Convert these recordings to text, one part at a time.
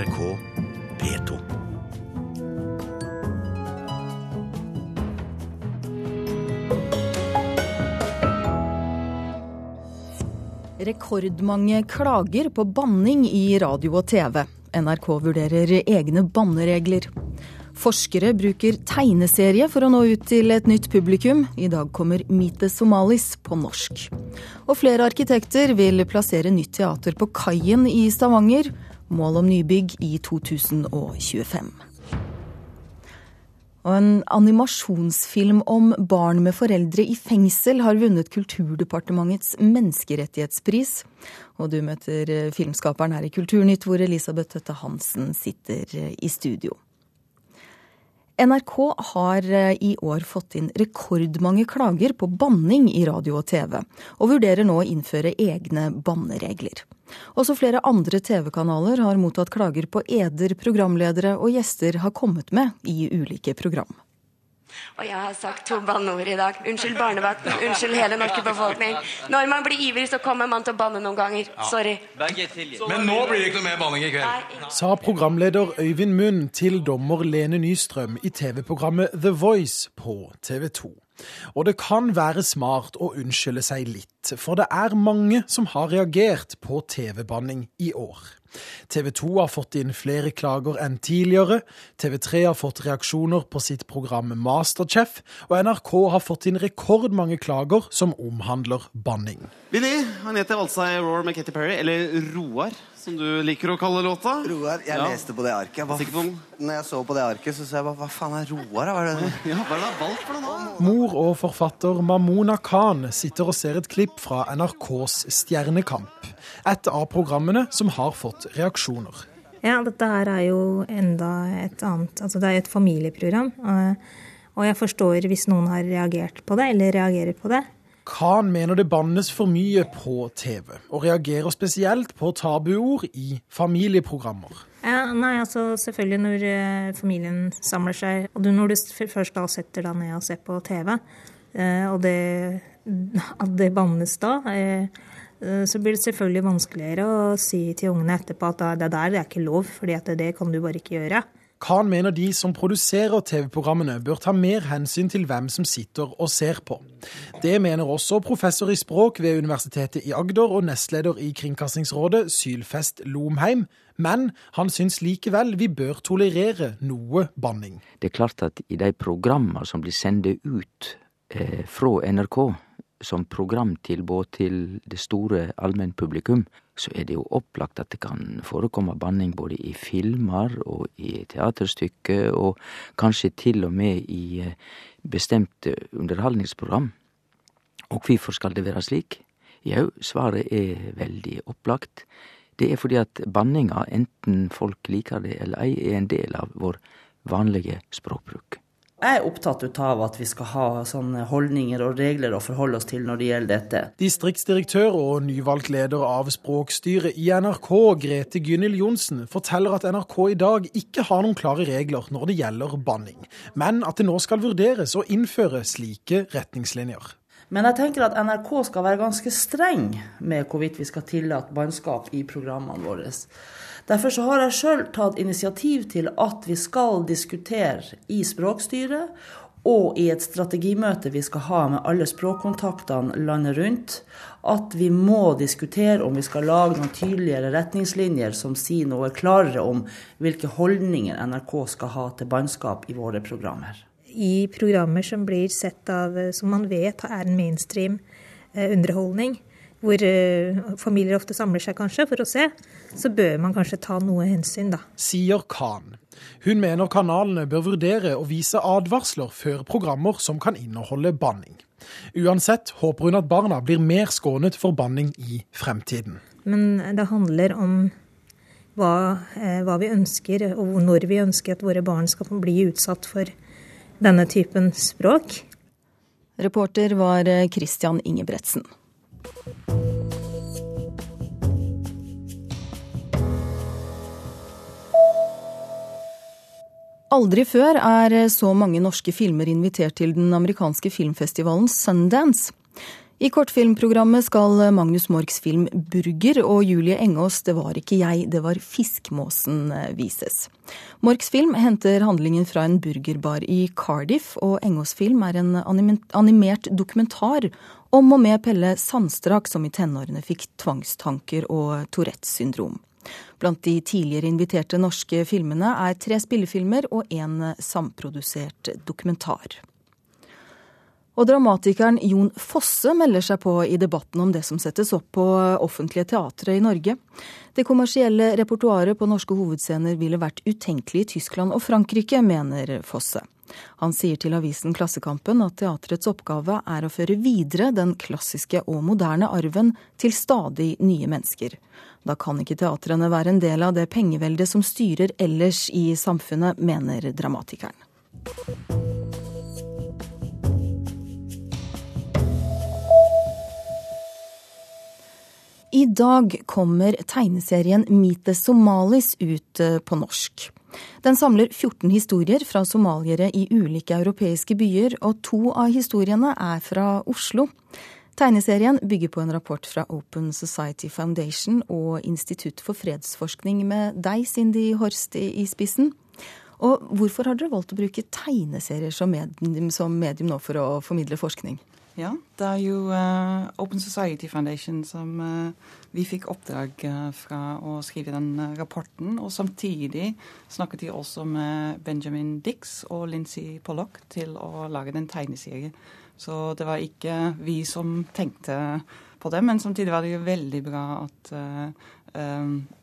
NRK P2. Rekordmange klager på banning i radio og TV. NRK vurderer egne banneregler. Forskere bruker tegneserie for å nå ut til et nytt publikum. I dag kommer the Somalis på norsk. Og flere arkitekter vil plassere nytt teater på Kaien i Stavanger. Mål om nybygg i 2025. Og en animasjonsfilm om barn med foreldre i fengsel har vunnet Kulturdepartementets menneskerettighetspris. Og du møter filmskaperen her i Kulturnytt, hvor Elisabeth Tøtte Hansen sitter i studio. NRK har i år fått inn rekordmange klager på banning i radio og TV, og vurderer nå å innføre egne banneregler. Også flere andre TV-kanaler har mottatt klager på eder programledere og gjester har kommet med i ulike program. Og jeg har sagt to banneord i dag. Unnskyld barnevakten, unnskyld hele norske befolkning. Når man blir ivrig, så kommer man til å banne noen ganger. Sorry. Men nå blir det ikke noe mer banning i kveld. Sa programleder Øyvind Munn til dommer Lene Nystrøm i TV-programmet The Voice på TV 2. Og det kan være smart å unnskylde seg litt, for det er mange som har reagert på TV-banning i år. TV 2 har fått inn flere klager enn tidligere, TV 3 har fått reaksjoner på sitt program Masterchef, og NRK har fått inn rekordmange klager som omhandler banning. Billy, han heter altså Roar med Katy Perry, eller Roar, som du liker å kalle låta. Roar, jeg Ja. leste på det arket. Hva, på når jeg så på det arket, så sa jeg hva, hva faen er Roar? da? Hva er det? Ja, hva er det du har valgt for noe nå? Mor og forfatter Mamona Khan sitter og ser et klipp fra NRKs Stjernekamp. Et av programmene som har fått reaksjoner. Ja, dette her er jo enda et annet Altså det er jo et familieprogram. Og jeg forstår hvis noen har reagert på det, eller reagerer på det. Khan mener det bannes for mye på TV, og reagerer spesielt på tabuord i familieprogrammer. Ja, nei, altså selvfølgelig når eh, familien samler seg, og du, når du først da setter deg ned og ser på TV, eh, og det, at det bannes da, eh, så blir det selvfølgelig vanskeligere å si til ungene etterpå at det det der det er ikke lov, fordi at det kan du bare ikke gjøre. Khan mener de som produserer TV-programmene bør ta mer hensyn til hvem som sitter og ser på. Det mener også professor i språk ved Universitetet i Agder og nestleder i Kringkastingsrådet, Sylfest Lomheim, men han syns likevel vi bør tolerere noe banning. Det er klart at i de programmene som blir sendt ut eh, fra NRK som programtilbod til det store allmennpublikum, så er det jo opplagt at det kan forekomme banning både i filmer og i teaterstykker, og kanskje til og med i eh, bestemte underholdningsprogram. Og hvorfor skal det være slik? Jau, svaret er veldig opplagt. Det er fordi at banninga, enten folk liker det eller ei, er en del av vår vanlige språkbruk. Jeg er opptatt av at vi skal ha sånne holdninger og regler å forholde oss til når det gjelder dette. Distriktsdirektør og nyvalgt leder av språkstyret i NRK, Grete Gynhild Johnsen, forteller at NRK i dag ikke har noen klare regler når det gjelder banning, men at det nå skal vurderes å innføre slike retningslinjer. Men jeg tenker at NRK skal være ganske streng med hvorvidt vi skal tillate bannskap i programmene våre. Derfor så har jeg sjøl tatt initiativ til at vi skal diskutere i språkstyret og i et strategimøte vi skal ha med alle språkkontaktene landet rundt, at vi må diskutere om vi skal lage noen tydeligere retningslinjer som sier noe klarere om hvilke holdninger NRK skal ha til bannskap i våre programmer. I programmer som blir sett av, som man vet er en mainstream eh, underholdning, hvor eh, familier ofte samler seg kanskje for å se, så bør man kanskje ta noe hensyn, da. Sier Khan. Hun mener kanalene bør vurdere å vise advarsler før programmer som kan inneholde banning. Uansett håper hun at barna blir mer skånet for banning i fremtiden. Men det handler om hva, eh, hva vi ønsker, og når vi ønsker at våre barn skal bli utsatt for denne typen språk. Reporter var Christian Ingebretsen. Aldri før er så mange norske filmer invitert til den amerikanske filmfestivalen Sundance. I kortfilmprogrammet skal Magnus Morks film 'Burger' og Julie Engås 'Det var ikke jeg, det var fiskmåsen' vises. Morks film henter handlingen fra en burgerbar i Cardiff, og Engås film er en animert dokumentar om og med Pelle Sandstrak, som i tenårene fikk tvangstanker og Tourettes syndrom. Blant de tidligere inviterte norske filmene er tre spillefilmer og en samprodusert dokumentar. Og dramatikeren Jon Fosse melder seg på i debatten om det som settes opp på offentlige teatre i Norge. Det kommersielle repertoaret på norske hovedscener ville vært utenkelig i Tyskland og Frankrike, mener Fosse. Han sier til avisen Klassekampen at teatrets oppgave er å føre videre den klassiske og moderne arven til stadig nye mennesker. Da kan ikke teatrene være en del av det pengeveldet som styrer ellers i samfunnet, mener dramatikeren. I dag kommer tegneserien Meet the Somalis ut eh, på norsk. Den samler 14 historier fra somaliere i ulike europeiske byer, og to av historiene er fra Oslo. Tegneserien bygger på en rapport fra Open Society Foundation og Institutt for fredsforskning med deg, Cindy Horst, i spissen. Og hvorfor har dere valgt å bruke tegneserier som medium, som medium nå for å formidle forskning? Ja, det er jo uh, Open Society Foundation som uh, vi fikk oppdrag uh, fra å skrive den rapporten. Og samtidig snakket vi også med Benjamin Dix og Lincy Pollock til å lage den tegneserien. Så det var ikke vi som tenkte på det, men samtidig var det jo veldig bra at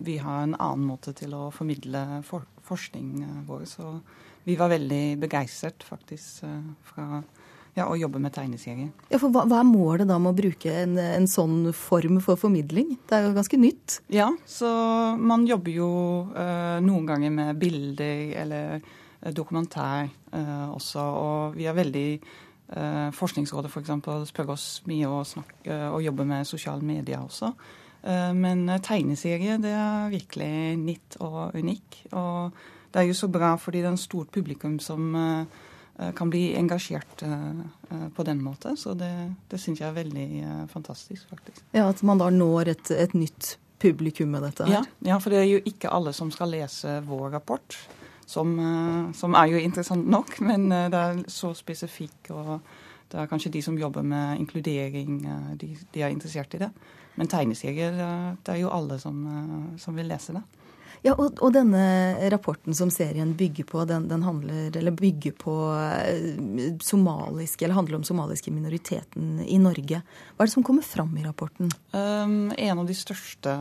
vi har en annen måte til å formidle for forskningen vår. Så vi var veldig begeistret faktisk fra ja, og jobbe med tegneserier. Ja, for hva, hva, er målet da med å bruke en, en, sånn form for formidling? Det er jo ganske nytt. Ja, så man jobber jo eh, noen ganger med bilder eller uh, dokumentær eh, også. Og vi er veldig Forskningsrådet f.eks. For spør oss mye og, snakke og jobber med sosiale medier også. Men tegneserie det er virkelig nytt og unik. Og det er jo så bra fordi det er en stort publikum som Eh, kan bli engasjert eh, eh, på den måten. Så det, det syns jeg er veldig fantastisk, faktisk. Ja, At man da når et, et nytt publikum med dette her? Ja, ja, for det er jo ikke alle som skal lese vår rapport. Som, som er jo interessant nok, men det er så spesifikk. og det er kanskje de som jobber med inkludering, de, de er interessert i det. Men tegneserier, det er jo alle som, som vil lese det. Ja, og, og, denne rapporten som serien bygger på, den, den handler, bygger på eh, somaliske, eller handler om somaliske minoriteten i Norge. Hva er det som kommer fram i rapporten? Um, en av de største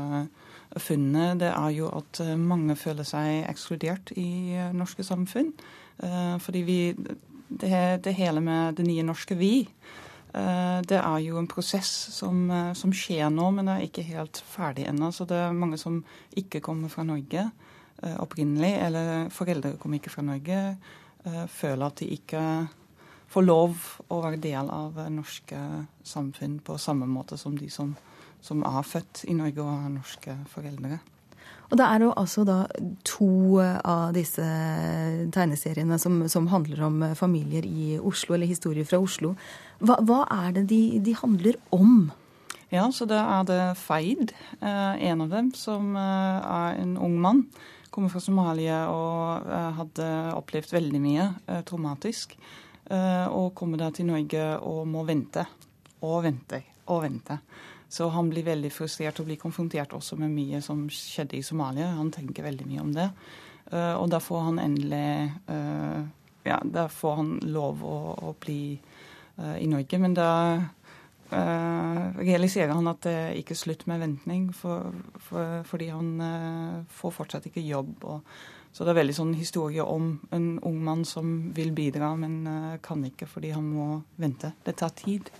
funnene det er jo at eh, mange føler seg ekskludert i eh, norske samfunn. Uh, fordi vi det, det hele med det nye norske vi det er jo en prosess som, eh, som, skjer nå, men det er ikke helt ferdig ennå. Så det er mange som ikke kommer fra Norge eh, opprinnelig, eller foreldre kommer ikke fra Norge, føler at de ikke får lov å være del av norske samfunn på samme måte som de som, som er født i Norge og har norske foreldre. Og det er jo altså da to av disse tegneseriene som, som handler om familier i Oslo, eller historier fra Oslo. Hva, hva er det de, de, handler om? Ja, så det er det Feid, eh, en av dem, som eh, er en ung mann. Kommer fra Somalia og eh, hadde opplevd veldig mye traumatisk. Og kommer da til Norge og må vente og vente og vente. Så han blir veldig frustrert og blir konfrontert også med mye som skjedde i Somalia. Han tenker veldig mye om det. Uh, og da får han endelig uh, Ja, da får han lov å, å bli uh, i Norge. Men da realiserer han at det ikke er slutt med ventning, for, for, fordi han får fortsatt ikke jobb. Og, så det er veldig sånn historie om en ung mann som vil bidra, men kan ikke fordi han må vente. Det tar tid.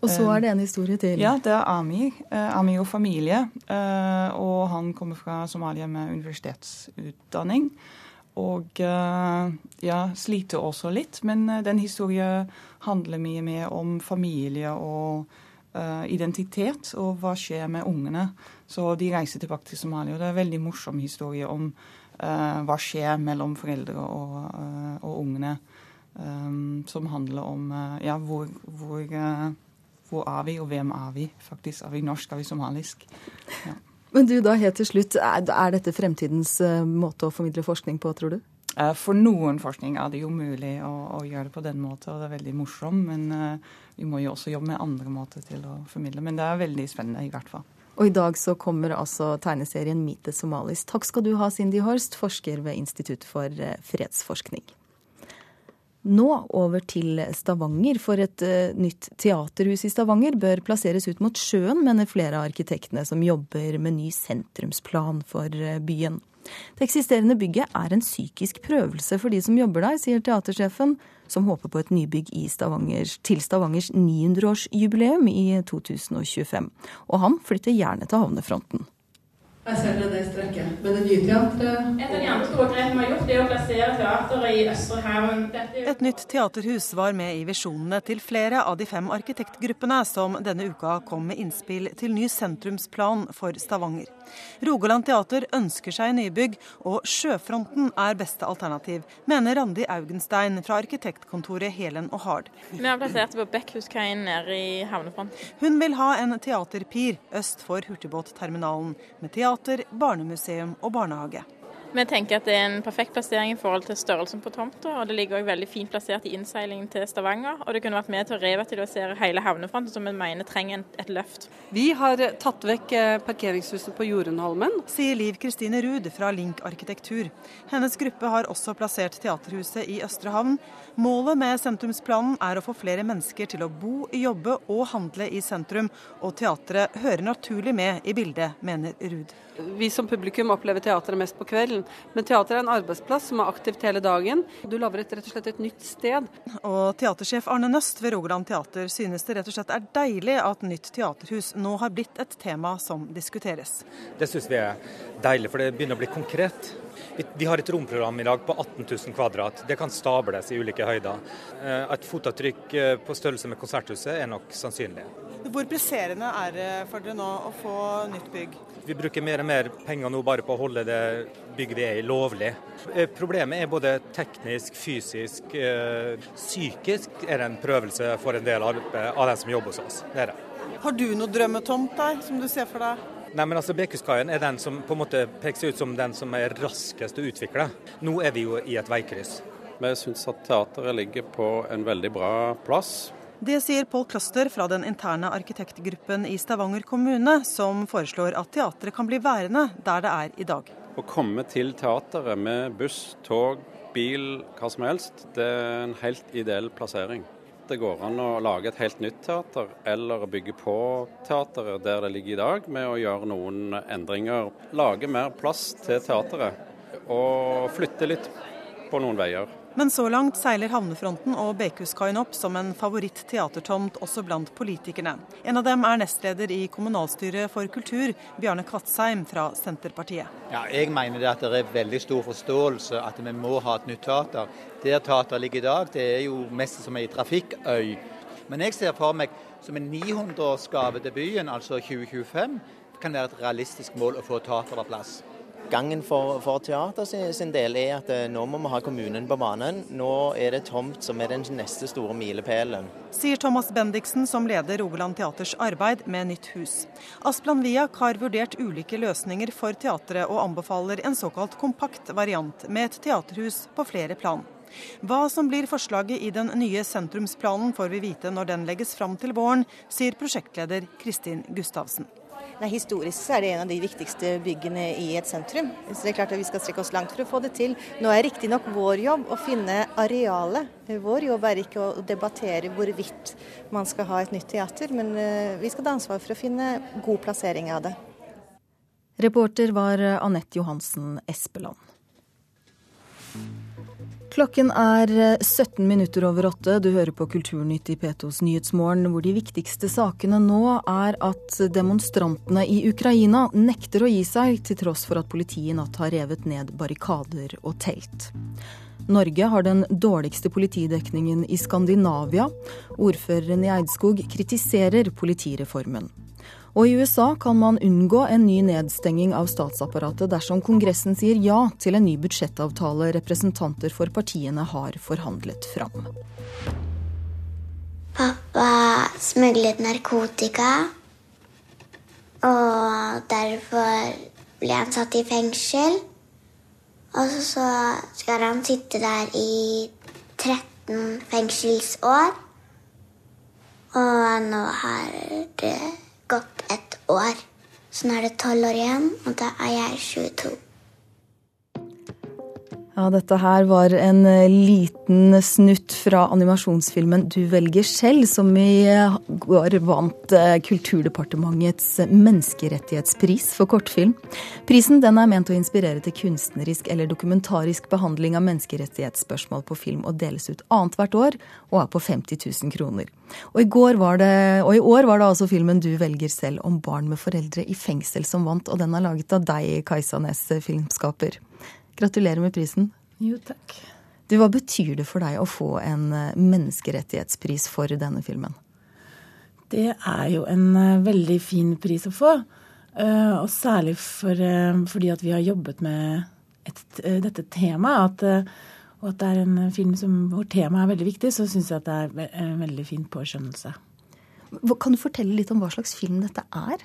Og så er det en historie til. Ja, det er Amir. Eh, Amir og familie. Eh, og han kommer fra Somalia med universitetsutdanning. Og eh, ja, sliter også litt. Men den historien handler mye mer om familie og identitet, og hva skjer med ungene. Så de reiser tilbake til Somalia. Og det er en veldig morsom historie om hva skjer mellom foreldre og, og ungene. Som handler om ja, hvor, hvor hvor er vi, og hvem er vi faktisk? Er vi norsk, er vi somalisk? Ja. Men du da, helt til slutt, er, dette fremtidens uh, måte å formidle forskning på, tror du? Uh, for noen forskning er det jo mulig å, å, gjøre det på den måten, og det er veldig morsomt. Men uh, vi må jo også jobbe med andre måter til å formidle. Men det er veldig spennende, i hvert fall. Og i dag så kommer altså tegneserien the Somalis. Takk skal du ha, Cindy Horst, forsker ved Institutt for fredsforskning. Nå over til Stavanger, for et uh, nytt teaterhus i Stavanger bør plasseres ut mot sjøen, mener flere av arkitektene som jobber med ny sentrumsplan for uh, byen. Det eksisterende bygget er en psykisk prøvelse for de som jobber der, sier teatersjefen, som håper på et nybygg Stavanger, til Stavangers 900-årsjubileum i 2025. Og han flytter gjerne til havnefronten. Jeg ser det det strekket. Men det nye teatret Et av de andre store grepene vi har gjort, er å plassere teateret i Østre Haugen. Et nytt teaterhus var med i visjonene til flere av de fem arkitektgruppene som denne uka kom med innspill til ny sentrumsplan for Stavanger. Rogaland teater ønsker seg nybygg, og sjøfronten er beste alternativ, mener Randi Augenstein fra arkitektkontoret Helen og Hard. Vi har plassert det på Bekkhuskaien nede i havnefront. Hun vil ha en teaterpir øst for hurtigbåtterminalen, med teater teater, barnemuseum og barnehage. Vi tenker at det er en perfekt plassering i forhold til størrelsen på tomta. Og det ligger også veldig fint plassert i innseilingen til Stavanger. Og det kunne vært med til å revitalisere hele havnefronten, som vi mener trenger et løft. Vi har tatt vekk eh, parkeringshuset på Jorunholmen. Sier Liv Kristine Ruud fra Link arkitektur. Hennes gruppe har også plassert teaterhuset i Østre havn. Målet med sentrumsplanen er å få flere mennesker til å bo, jobbe og handle i sentrum. Og teatret hører naturlig med i bildet, mener Ruud. Vi som publikum opplever teatret mest på kvelden, men teatret er en arbeidsplass som er aktivt hele dagen. Du lager rett og slett et nytt sted. Og teatersjef Arne Nøst ved Rogaland teater synes det rett og slett er deilig at nytt teaterhus nå har blitt et tema som diskuteres. Det synes vi er deilig, for det begynner å bli konkret. Vi har et romprogram i dag på 18 000 kvadrat. Det kan stables i ulike høyder. Eh, et fotavtrykk eh, på størrelse med Konserthuset er nok sannsynlig. Hvor presserende er det for dere nå å få nytt bygg? Vi bruker mer og mer penger nå bare på å holde det bygget vi er i lovlig. Eh, problemet er både teknisk, fysisk, psykisk er det en prøvelse for en del av, av dem som jobber hos oss. Det er det. Har du noe drømmetomt der, som du ser for deg? Nei, men altså Bekuskaien er den som på en måte peker seg ut som den som er raskest å utvikle. Nå er vi jo i et veikryss. Vi syns at teateret ligger på en veldig bra plass. Det sier Pål Kloster fra den interne arkitektgruppen i Stavanger kommune, som foreslår at teatret kan bli værende der det er i dag. Å komme til teateret med buss, tog, bil, hva som helst, det er en helt ideell plassering det går an å lage et helt nytt teater, eller bygge på teateret der det ligger i dag, med å gjøre noen endringer. Lage mer plass til teateret, og flytte litt på noen veier. Men så langt seiler havnefronten og Bekhuskaien opp som en favoritt-teatertomt også blant politikerne. En av dem er nestleder i kommunalstyret for kultur, Bjarne Kvatsheim fra Senterpartiet. Ja, jeg mener det at det er veldig stor forståelse at vi må ha et nytt teater. Der teateret ligger i dag, det er jo mest som ei trafikkøy. Men jeg ser for meg som en 900-årsgave til byen, altså 2025, kan være et realistisk mål å få teater på plass gangen for, for teater sin, sin, del er at eh, nå må vi ha kommunen på banen. Nå er det tomt som er den neste store milepælen. Sier Thomas Bendiksen, som leder Rogaland Teaters arbeid med nytt hus. Asplan Viak har vurdert ulike løsninger for teatret, og anbefaler en såkalt kompakt variant med et teaterhus på flere plan. Hva som blir forslaget i den nye sentrumsplanen får vi vite når den legges fram til våren, sier prosjektleder Kristin Gustavsen. Nei, historisk så er det en av de viktigste byggene i et sentrum. Så det er klart at Vi skal strekke oss langt for å få det til. Nå er riktignok vår jobb å finne arealet. Vår jobb er ikke å debattere hvorvidt man skal ha et nytt teater, men eh, vi skal ta ansvar for å finne god plassering av det. Reporter var Anette Johansen Espeland. Klokken er 17 eh, minutter over åtte. Du hører på Kulturnytt i P2s Nyhetsmorgen, hvor de viktigste sakene nå er at demonstrantene i Ukraina nekter å gi seg, til tross for at politiet i natt har revet ned barrikader og telt. Norge har den dårligste politidekningen i Skandinavia. Ordføreren i Eidskog kritiserer politireformen. Og i USA kan man unngå en ny nedstenging av statsapparatet dersom Kongressen sier ja til en ny budsjettavtale representanter for partiene har forhandlet fram. Pappa smuglet narkotika, og derfor ble han satt i fengsel. Og så skal han sitte der i 13 fengselsår. Og nå har det gått et år. Så nå er det tolv år igjen, og da er jeg 22. Ja, dette her var en eh, liten snutt fra animasjonsfilmen 'Du velger selv', som i eh, går vant eh, Kulturdepartementets menneskerettighetspris for kortfilm. Prisen er ment å inspirere til kunstnerisk eller dokumentarisk behandling av menneskerettighetsspørsmål på film, og deles ut annethvert år, og er på 50 000 kroner. Og i, det, og i, år var det altså filmen 'Du velger selv' om barn med foreldre i fengsel som vant, og den er laget av deg, Kajsa Næss, filmskaper. Gratulerer med prisen. Jo, takk. Du, hva betyr det for deg å få en eh, menneskerettighetspris for denne filmen? Det er jo en eh, veldig fin pris å få. Eh, og særlig for, fordi at vi har jobbet med et, dette temaet. At, og at det er en film som, hvor temaet er veldig viktig, så syns jeg at det er en veldig fin påskjønnelse. Kan du fortelle litt om hva slags film dette er?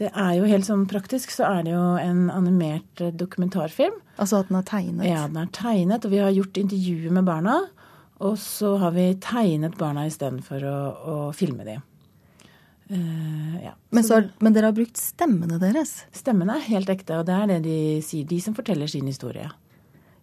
Det er jo helt sånn praktisk så er det jo en animert eh, dokumentarfilm. Altså at den er tegnet? Ja, den er tegnet. Og vi har gjort intervjuer med barna. Og så har vi tegnet barna istedenfor å, å filme dem. Uh, ja. men, så, men, dere har brukt stemmene deres? Stemmene er helt ekte, og det er det de sier. De som forteller sin historie.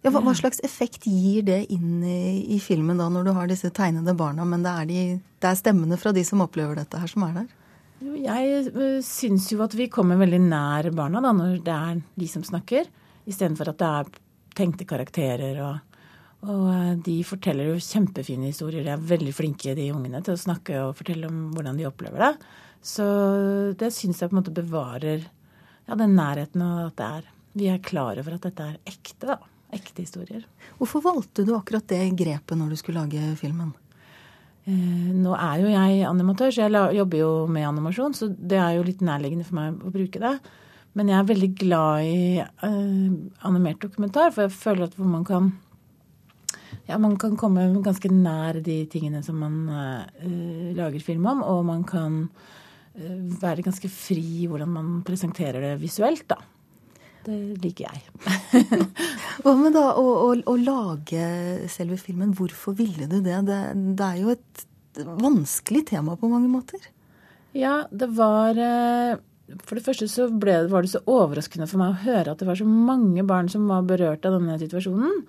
Ja, hva, hva slags effekt gir det inn i, i, filmen da, når du har disse tegnede barna, men det er, de, det er stemmene fra de som opplever dette her, som er der? Jeg eh, syns jo at vi kommer veldig nær barna da, når det er de som snakker, istedenfor at det er tenkte karakterer. Og, og, eh, de forteller jo kjempefine historier. De er veldig flinke, de ungene, til å snakke og fortelle om hvordan de opplever det. Så det syns jeg på en måte bevarer ja, den nærheten og at det er Vi er klare for at dette er ekte, da. Ekte historier. Hvorfor valgte du akkurat det grepet når du skulle lage filmen? Eh, nå er jo jeg animatør, så jeg jobber jo med animasjon, så det er jo litt nærliggende for meg å bruke det. Men jeg er veldig glad i uh, animert dokumentar, for jeg føler at man kan ja, man kan komme ganske nær de tingene som man uh, lager film om, og man kan uh, være ganske fri i hvordan man presenterer det visuelt, da. Det liker jeg. Hva med da å, å, å, lage selve filmen? Hvorfor ville du det? det? det? er jo et vanskelig tema på mange måter. Ja, det var eh, For det første så ble, var det så overraskende for meg å høre at det var så mange barn som var berørt av denne situasjonen.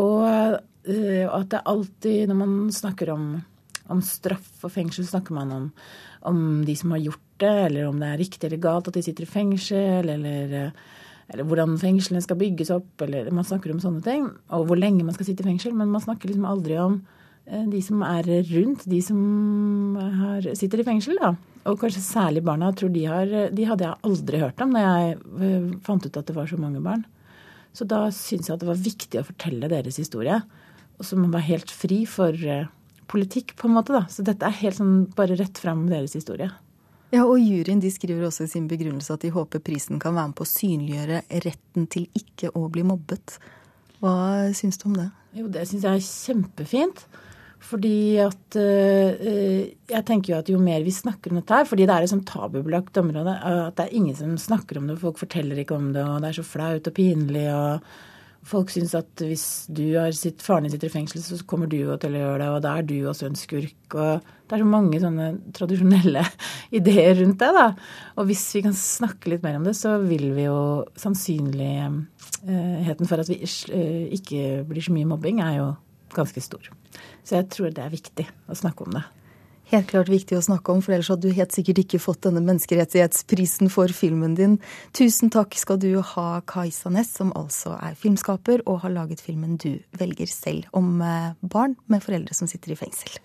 Og eh, at det alltid, når man snakker om, om straff og fengsel, snakker man om, om de som har gjort det, eller om det er riktig eller galt at de sitter i fengsel, eller eh, eller hvordan fengslene skal bygges opp, eller man snakker om sånne ting. Og hvor lenge man skal sitte i fengsel. Men man snakker liksom aldri om eh, de som er rundt de som har, sitter i fengsel. da. Og kanskje særlig barna. Tror de, har, de hadde jeg aldri hørt om når jeg eh, fant ut at det var så mange barn. Så da syntes jeg at det var viktig å fortelle deres historie. Og så man være helt fri for eh, politikk, på en måte. da. Så dette er helt sånn bare rett fram deres historie. Ja, og Juryen de skriver også i sin begrunnelse at de håper prisen kan være med på å synliggjøre retten til ikke å bli mobbet. Hva syns du om det? Jo, Det syns jeg er kjempefint. Fordi at øh, Jeg tenker jo at jo mer vi snakker om dette her, fordi det er et sånn tabubelagt område, at det er ingen som snakker om det, folk forteller ikke om det, og det er så flaut og pinlig. og Folk syns at hvis du har sitt, faren din sitter i fengsel, så kommer du til å gjøre det, og da er du også en skurk. og Det er så mange sånne tradisjonelle ideer rundt det. da. Og hvis vi kan snakke litt mer om det, så vil vi jo sannsynligheten for at vi eh, ikke blir så mye mobbing, er jo ganske stor. Så jeg tror det er viktig å snakke om det helt klart viktig å snakke om, for ellers hadde du helt sikkert ikke fått denne menneskerettighetsprisen for filmen din. Tusen takk skal du ha, Kajsa Næss, som altså er filmskaper og har laget filmen Du velger selv, om eh, barn med foreldre som sitter i fengsel.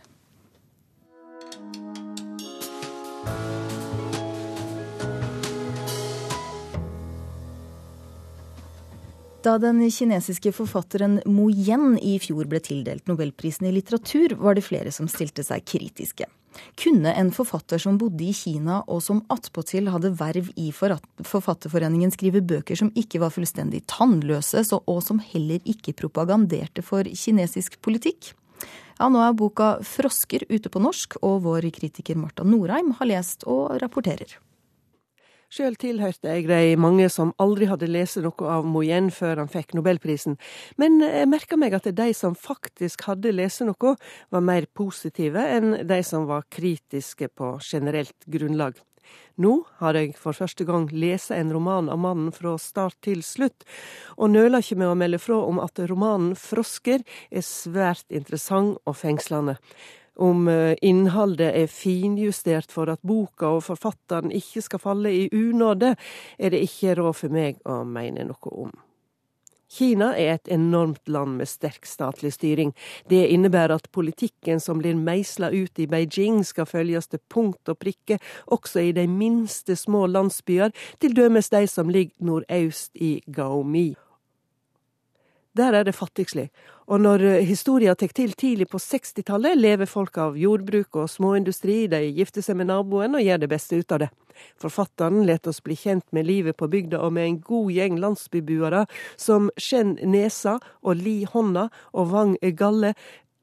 Da den kinesiske forfatteren Mo Yen i fjor ble tildelt nobelprisen i litteratur, var det flere som stilte seg kritiske. Kunne en forfatter som bodde i Kina, og som attpåtil hadde verv i Forfatterforeningen, skrive bøker som ikke var fullstendig tannløse, og som heller ikke propaganderte for kinesisk politikk? Ja, nå er boka 'Frosker' ute på norsk, og vår kritiker Marta Norheim har lest og rapporterer. Sjøl tilhørte jeg de mange som aldri hadde lest noe av Moyen før han fikk nobelprisen, men jeg merka meg at de som faktisk hadde lest noe, var mer positive enn de som var kritiske på generelt grunnlag. Nå har jeg for første gang lest en roman av mannen fra start til slutt, og nøler ikke med å melde fra om at romanen 'Frosker' er svært interessant og fengslende om eh, innholdet er finjustert for at boka og forfatteren ikke skal falle i unåde, er det ikke råd for meg å mene noe om. Kina er et enormt land med sterk statlig styring. Det innebærer at politikken som blir meisla ut i Beijing skal følges til punkt og prikke, også i de minste små landsbyer, til dømes de som ligger nordøst i Gaomi. Der er det fattigslig, og når eh, historia tar til tidlig på 60-tallet, lever folk av jordbruk og småindustri, de gifter seg med naboen og gjør det beste ut av det. Forfatteren let oss bli kjent med livet på bygda og med en god gjeng landsbybuere som Skjenn nesa og Li hånda og Vang galle,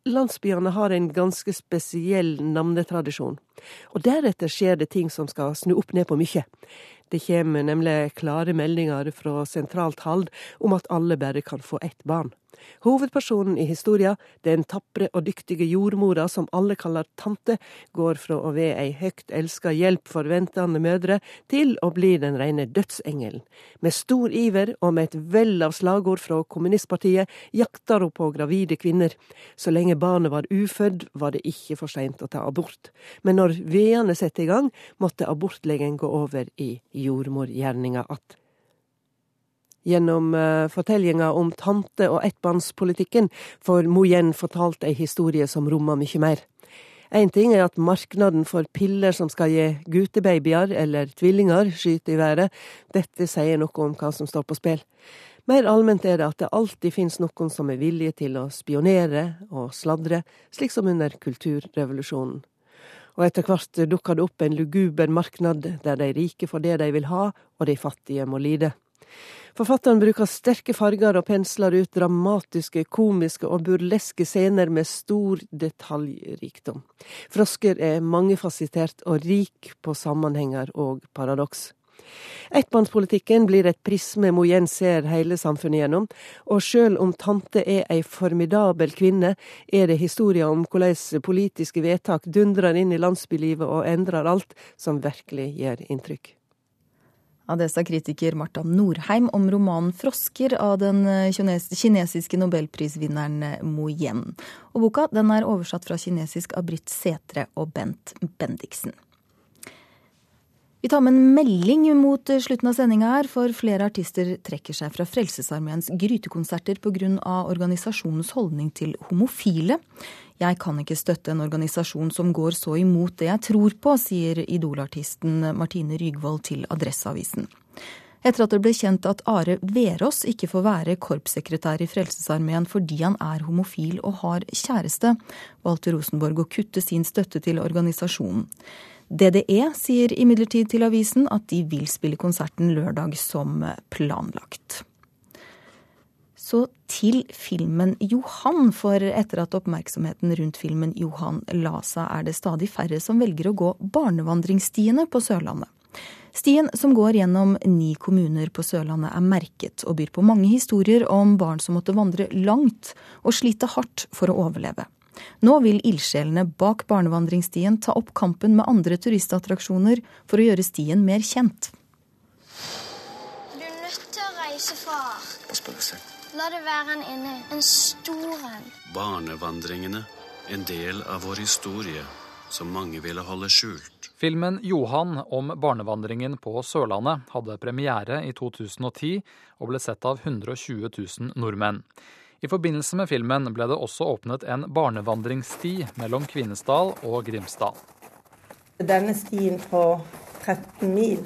landsbyene har en ganske spesiell navnetradisjon. Og deretter skjer det ting som skal snu opp ned på mye. Det kommer nemlig klare meldinger fra sentralt hold om at alle bare kan få ett barn. Hovedpersonen i historia, den tapre og dyktige jordmora som alle kaller tante, går fra å være ei høyt elska hjelp for ventende mødre, til å bli den rene dødsengelen. Med stor iver og med et vell av slagord fra kommunistpartiet jakter hun på gravide kvinner. Så lenge barnet var ufødt, var det ikke for seint å ta abort. Men når vedene setter i gang, måtte abortlegen gå over i jordmorgjerninga att. Gjennom uh, fortellinga om tante- og ettbarnspolitikken får Moyen fortalt ei historie som rommer mye mer. Én ting er at marknaden for piller som skal gi gutebabyer eller tvillinger, skyter i været. Dette sier noe om hva som står på spill. Mer allment er det at det alltid finnes noen som er villige til å spionere og sladre, slik som under kulturrevolusjonen. Og etter hvert dukker det opp en luguber marknad der de rike får det de vil ha, og de fattige må lide. Forfatteren bruker sterke farger og pensler ut dramatiske, komiske og burleske scener med stor detaljrikdom. Frosker er mangefasitert og rik på sammenhenger og paradoks. Ettmannspolitikken blir et prisme Moyen ser hele samfunnet gjennom, og sjøl om tante er ei formidabel kvinne, er det historier om hvordan politiske vedtak dundrer inn i landsbylivet og endrer alt, som virkelig gjør inntrykk. Ja, det sa kritiker Marta Norheim om romanen 'Frosker' av den eh, kinesiske nobelprisvinneren eh, Mo Yen. Og boka den er oversatt fra kinesisk av Britt Setre og Bent Bendiksen. Vi tar med en melding mot eh, slutten av sendinga her, for flere artister trekker seg fra Frelsesarmeens grytekonserter pga. organisasjonens holdning til homofile. Jeg kan ikke støtte en organisasjon som går så imot det jeg tror på, sier Idol-artisten Martine Rygvold til Adresseavisen. Etter at det ble kjent at Are Verås ikke får være korpssekretær i Frelsesarmeen fordi han er homofil og har kjæreste, valgte Rosenborg å kutte sin støtte til organisasjonen. DDE sier imidlertid til avisen at de vil spille konserten lørdag som planlagt. Så til filmen Johan, for etter at oppmerksomheten rundt filmen Johan la seg, er det stadig færre som velger å gå barnevandringsstiene på Sørlandet. Stien som går gjennom ni kommuner på Sørlandet er merket og byr på mange historier om barn som måtte vandre langt og slite hardt for å overleve. Nå vil ildsjelene bak barnevandringsstien ta opp kampen med andre turistattraksjoner for å gjøre stien mer kjent. Du er nødt til å reise, far. Pass på deg selv. La det være en inne. En stor en. Barnevandringene. En del av vår historie som mange ville holde skjult. Filmen 'Johan' om barnevandringen på Sørlandet hadde premiere i 2010 og ble sett av 120 000 nordmenn. I forbindelse med filmen ble det også åpnet en barnevandringssti mellom Kvinesdal og Grimstad. Denne stien på 13 mil,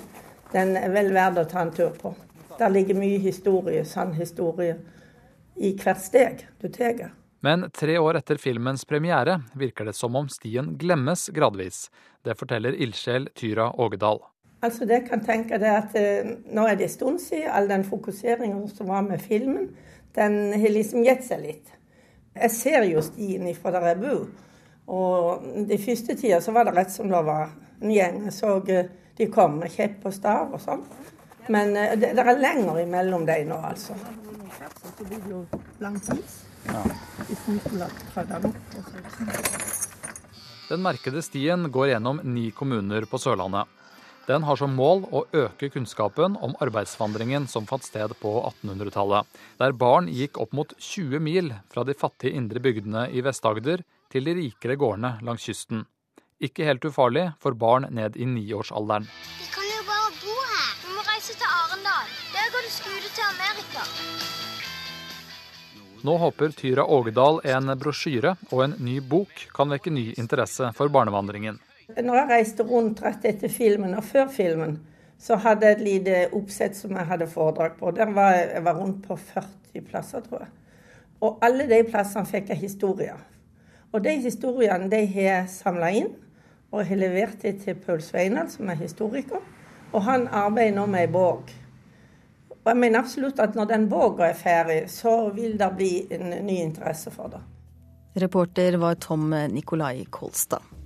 den er vel verd å ta en tur på. Der ligger mye historie, sann historie i hvert steg du tar. Men tre år etter filmens premiere virker det som om stien glemmes gradvis. Det forteller ildsjel Tyra Ågedal. Altså det kan tenke det at eh, Nå er det en stund siden all den fokuseringen som var med filmen, den har liksom gitt seg litt. Jeg ser jo stien ifra der jeg bor. Og de første tida så var det rett som det var en gjeng. Jeg så eh, de kom med kjepp og stav og sånn. Men eh, det, det er lenger imellom dem nå, altså. Det blir jo lang tid. Den merkede stien går gjennom ni kommuner på Sørlandet. Den har som mål å øke kunnskapen om arbeidsvandringen som fant sted på 1800-tallet, der barn gikk opp mot 20 mil fra de fattige indre bygdene i Vest-Agder til de rikere gårdene langs kysten. Ikke helt ufarlig for barn ned i niårsalderen. Vi kan jo bare bo her. Vi må reise til Arendal. Der går det skole til Amerika. Nå håper Tyra Ågedal en brosjyre og en ny bok kan vekke ny interesse for barnevandringen. Når jeg reiste rundt rett etter filmen og før filmen, så hadde jeg et lite oppsett som jeg hadde foredrag på. Der var jeg, jeg var rundt på 40 plasser, tror jeg. Og alle de plassene fikk jeg historier. Og de historiene de har jeg samla inn og har levert det til Paul Sveinald, som er historiker. Og han arbeider nå med ei bok. Og jeg mener absolutt at når den boka er ferdig, så vil det bli en ny interesse for det. Reporter var Tom Nikolai Kolstad.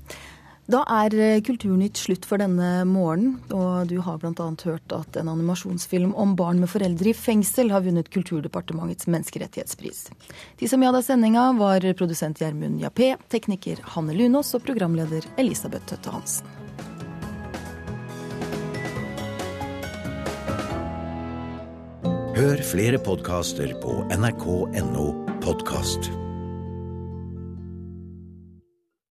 Da er eh, Kulturnytt slutt for denne morgenen, og du har bl.a. hørt at en animasjonsfilm om barn med foreldre i fengsel har vunnet Kulturdepartementets menneskerettighetspris. De som hadde sendinga, var produsent Gjermund Jappé, tekniker Hanne Lunås og programleder Elisabeth Tøtte Hansen. Hør flere podkaster på nrk.no podkast.